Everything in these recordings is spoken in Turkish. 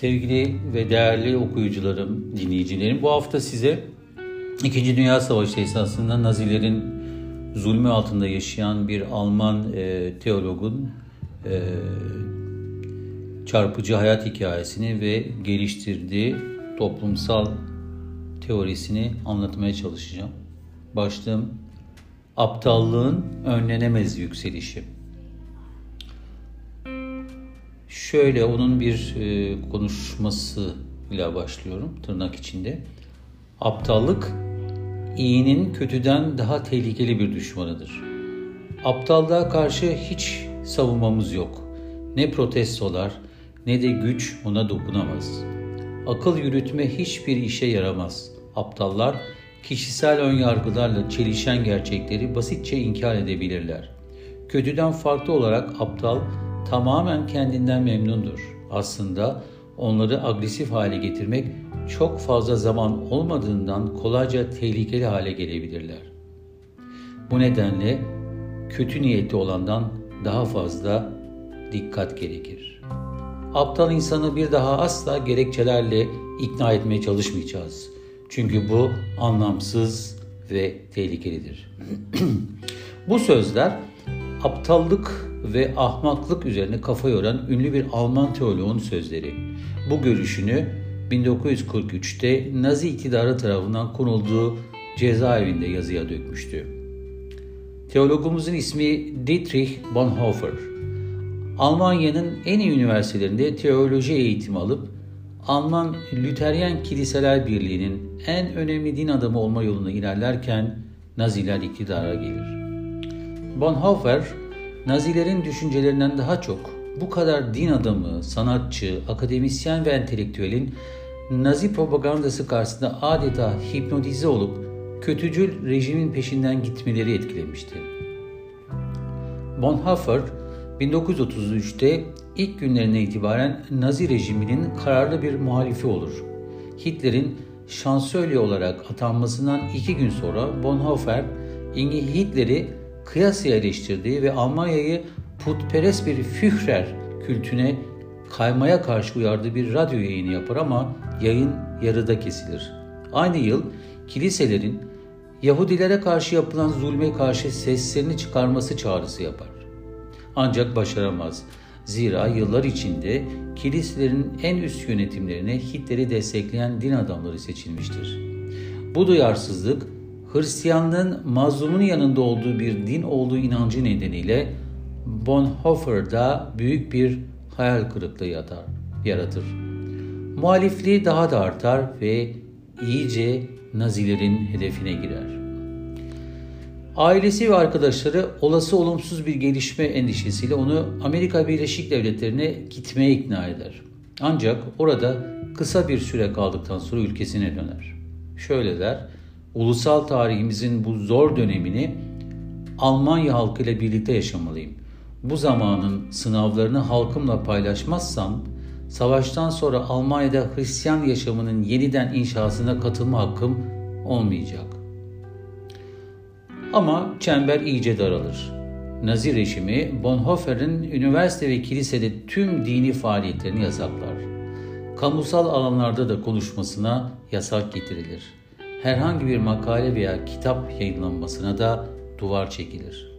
Sevgili ve değerli okuyucularım, dinleyicilerim bu hafta size İkinci Dünya Savaşı esasında Nazilerin zulmü altında yaşayan bir Alman e, teologun e, çarpıcı hayat hikayesini ve geliştirdiği toplumsal teorisini anlatmaya çalışacağım. Başlığım aptallığın önlenemez yükselişi. Şöyle onun bir e, konuşmasıyla başlıyorum tırnak içinde. Aptallık iyinin kötüden daha tehlikeli bir düşmanıdır. Aptallığa karşı hiç savunmamız yok. Ne protestolar ne de güç ona dokunamaz. Akıl yürütme hiçbir işe yaramaz. Aptallar kişisel önyargılarla çelişen gerçekleri basitçe inkar edebilirler. Kötüden farklı olarak aptal tamamen kendinden memnundur. Aslında onları agresif hale getirmek çok fazla zaman olmadığından kolayca tehlikeli hale gelebilirler. Bu nedenle kötü niyetli olandan daha fazla dikkat gerekir. Aptal insanı bir daha asla gerekçelerle ikna etmeye çalışmayacağız. Çünkü bu anlamsız ve tehlikelidir. bu sözler aptallık ve ahmaklık üzerine kafa yoran ünlü bir Alman teoloğun sözleri. Bu görüşünü 1943'te Nazi iktidarı tarafından konulduğu cezaevinde yazıya dökmüştü. Teologumuzun ismi Dietrich Bonhoeffer. Almanya'nın en iyi üniversitelerinde teoloji eğitimi alıp Alman Lüteryen Kiliseler Birliği'nin en önemli din adamı olma yolunda ilerlerken Naziler iktidara gelir. Bonhoeffer, Nazilerin düşüncelerinden daha çok bu kadar din adamı, sanatçı, akademisyen ve entelektüelin Nazi propagandası karşısında adeta hipnotize olup kötücül rejimin peşinden gitmeleri etkilemişti. Bonhoeffer 1933'te ilk günlerine itibaren Nazi rejiminin kararlı bir muhalifi olur. Hitler'in şansölye olarak atanmasından iki gün sonra Bonhoeffer, Hitler'i kıyasıya eleştirdiği ve Almanya'yı putperest bir Führer kültüne kaymaya karşı uyardığı bir radyo yayını yapar ama yayın yarıda kesilir. Aynı yıl kiliselerin Yahudilere karşı yapılan zulme karşı seslerini çıkarması çağrısı yapar. Ancak başaramaz. Zira yıllar içinde kiliselerin en üst yönetimlerine Hitler'i destekleyen din adamları seçilmiştir. Bu duyarsızlık Hristiyanlığın mazlumun yanında olduğu bir din olduğu inancı nedeniyle Bonhoeffer'da büyük bir hayal kırıklığı yatar, yaratır. Muhalifliği daha da artar ve iyice Nazilerin hedefine girer. Ailesi ve arkadaşları olası olumsuz bir gelişme endişesiyle onu Amerika Birleşik Devletleri'ne gitmeye ikna eder. Ancak orada kısa bir süre kaldıktan sonra ülkesine döner. Şöyle der, ulusal tarihimizin bu zor dönemini Almanya halkıyla birlikte yaşamalıyım. Bu zamanın sınavlarını halkımla paylaşmazsam savaştan sonra Almanya'da Hristiyan yaşamının yeniden inşasına katılma hakkım olmayacak. Ama çember iyice daralır. Nazi rejimi Bonhoeffer'in üniversite ve kilisede tüm dini faaliyetlerini yasaklar. Kamusal alanlarda da konuşmasına yasak getirilir. Herhangi bir makale veya kitap yayınlanmasına da duvar çekilir.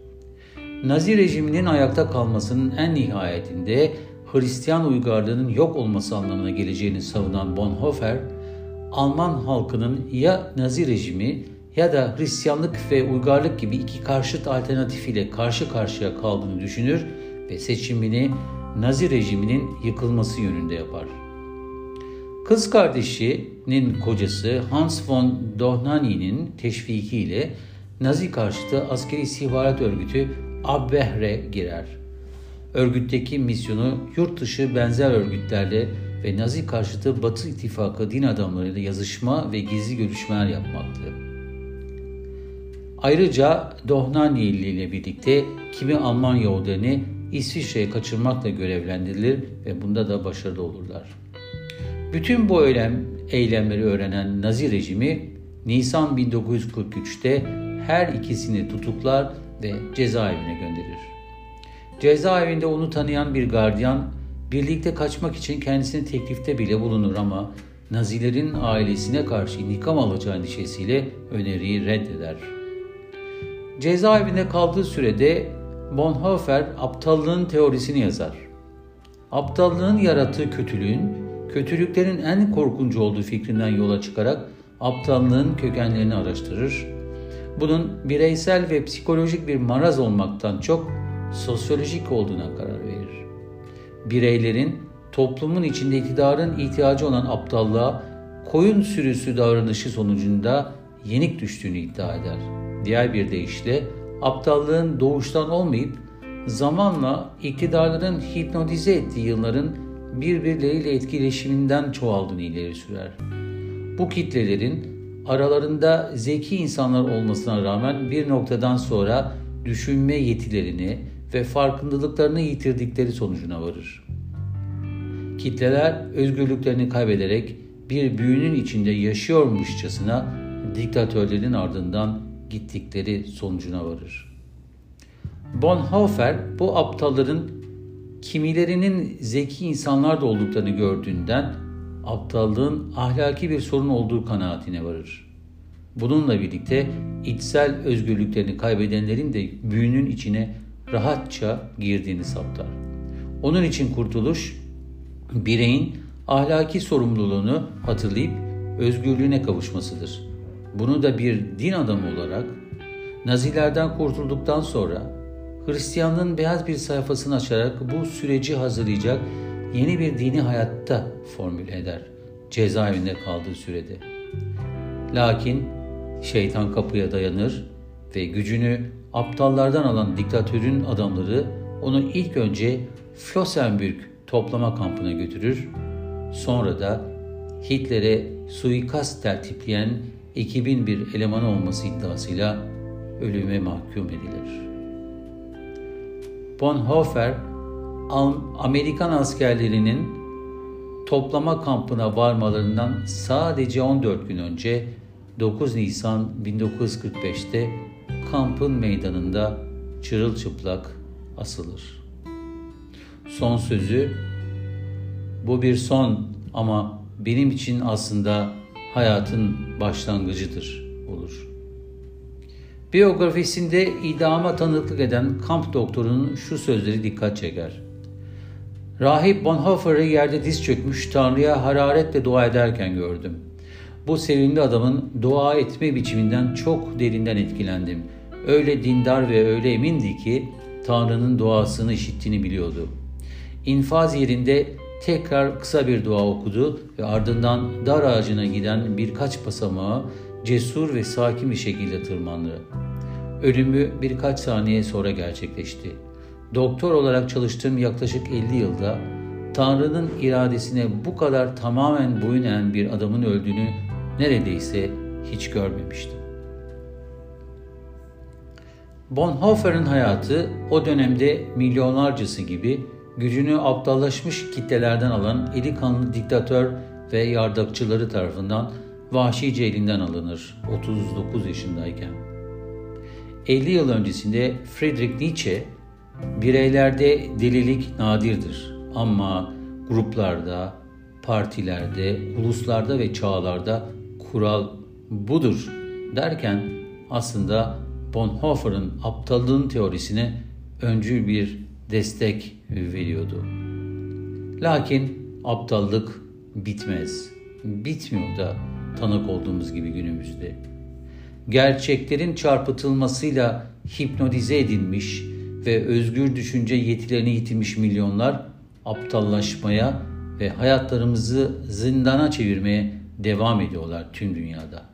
Nazi rejiminin ayakta kalmasının en nihayetinde Hristiyan uygarlığının yok olması anlamına geleceğini savunan Bonhoeffer, Alman halkının ya Nazi rejimi ya da Hristiyanlık ve uygarlık gibi iki karşıt alternatif ile karşı karşıya kaldığını düşünür ve seçimini Nazi rejiminin yıkılması yönünde yapar. Kız kardeşinin kocası Hans von Dohnanyi'nin teşvikiyle Nazi karşıtı askeri istihbarat örgütü Abwehr'e girer. Örgütteki misyonu yurt dışı benzer örgütlerle ve Nazi karşıtı Batı İttifakı din adamlarıyla yazışma ve gizli görüşmeler yapmaktı. Ayrıca Dohnaniyeli ile birlikte kimi Alman Yahudilerini İsviçre'ye kaçırmakla görevlendirilir ve bunda da başarılı olurlar. Bütün bu eylem, eylemleri öğrenen Nazi rejimi Nisan 1943'te her ikisini tutuklar ve cezaevine gönderir. Cezaevinde onu tanıyan bir gardiyan birlikte kaçmak için kendisine teklifte bile bulunur ama Nazilerin ailesine karşı intikam alacağı endişesiyle öneriyi reddeder. Cezaevinde kaldığı sürede Bonhoeffer aptallığın teorisini yazar. Aptallığın yarattığı kötülüğün, kötülüklerin en korkuncu olduğu fikrinden yola çıkarak aptallığın kökenlerini araştırır. Bunun bireysel ve psikolojik bir maraz olmaktan çok sosyolojik olduğuna karar verir. Bireylerin toplumun içinde iktidarın ihtiyacı olan aptallığa koyun sürüsü davranışı sonucunda yenik düştüğünü iddia eder. Diğer bir deyişle aptallığın doğuştan olmayıp zamanla iktidarların hipnotize ettiği yılların birbirleriyle etkileşiminden çoğaldığını ileri sürer. Bu kitlelerin aralarında zeki insanlar olmasına rağmen bir noktadan sonra düşünme yetilerini ve farkındalıklarını yitirdikleri sonucuna varır. Kitleler özgürlüklerini kaybederek bir büyünün içinde yaşıyormuşçasına diktatörlerin ardından gittikleri sonucuna varır. Bonhoeffer bu aptalların kimilerinin zeki insanlar da olduklarını gördüğünden aptallığın ahlaki bir sorun olduğu kanaatine varır. Bununla birlikte içsel özgürlüklerini kaybedenlerin de büyünün içine rahatça girdiğini saptar. Onun için kurtuluş, bireyin ahlaki sorumluluğunu hatırlayıp özgürlüğüne kavuşmasıdır. Bunu da bir din adamı olarak Nazilerden kurtulduktan sonra Hristiyanlığın beyaz bir sayfasını açarak bu süreci hazırlayacak yeni bir dini hayatta formüle eder cezaevinde kaldığı sürede. Lakin şeytan kapıya dayanır ve gücünü aptallardan alan diktatörün adamları onu ilk önce Flossenbürg toplama kampına götürür. Sonra da Hitler'e suikast tertipleyen ekibin bir elemanı olması iddiasıyla ölüme mahkum edilir. Bonhoeffer, Amerikan askerlerinin toplama kampına varmalarından sadece 14 gün önce 9 Nisan 1945'te kampın meydanında çırılçıplak asılır. Son sözü bu bir son ama benim için aslında hayatın başlangıcıdır olur. Biyografisinde idama tanıklık eden kamp doktorunun şu sözleri dikkat çeker. Rahip Bonhoeffer'ı yerde diz çökmüş Tanrı'ya hararetle dua ederken gördüm. Bu sevimli adamın dua etme biçiminden çok derinden etkilendim. Öyle dindar ve öyle emindi ki Tanrı'nın duasını işittiğini biliyordu. İnfaz yerinde tekrar kısa bir dua okudu ve ardından dar ağacına giden birkaç basamağı cesur ve sakin bir şekilde tırmandı. Ölümü birkaç saniye sonra gerçekleşti. Doktor olarak çalıştığım yaklaşık 50 yılda Tanrı'nın iradesine bu kadar tamamen boyun eğen bir adamın öldüğünü neredeyse hiç görmemiştim. Bonhoeffer'in hayatı o dönemde milyonlarcası gibi gücünü aptallaşmış kitlelerden alan eli kanlı diktatör ve yardakçıları tarafından vahşice elinden alınır 39 yaşındayken. 50 yıl öncesinde Friedrich Nietzsche bireylerde delilik nadirdir ama gruplarda, partilerde, uluslarda ve çağlarda kural budur derken aslında Bonhoeffer'ın aptallığın teorisine öncül bir destek veriyordu. Lakin aptallık bitmez. Bitmiyor da tanık olduğumuz gibi günümüzde. Gerçeklerin çarpıtılmasıyla hipnotize edilmiş ve özgür düşünce yetilerini yitirmiş milyonlar aptallaşmaya ve hayatlarımızı zindana çevirmeye devam ediyorlar tüm dünyada.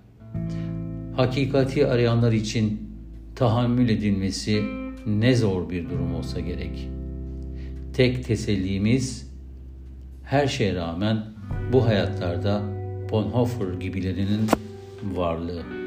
Hakikati arayanlar için tahammül edilmesi ne zor bir durum olsa gerek. Tek tesellimiz her şeye rağmen bu hayatlarda Bonhoeffer gibilerinin varlığı.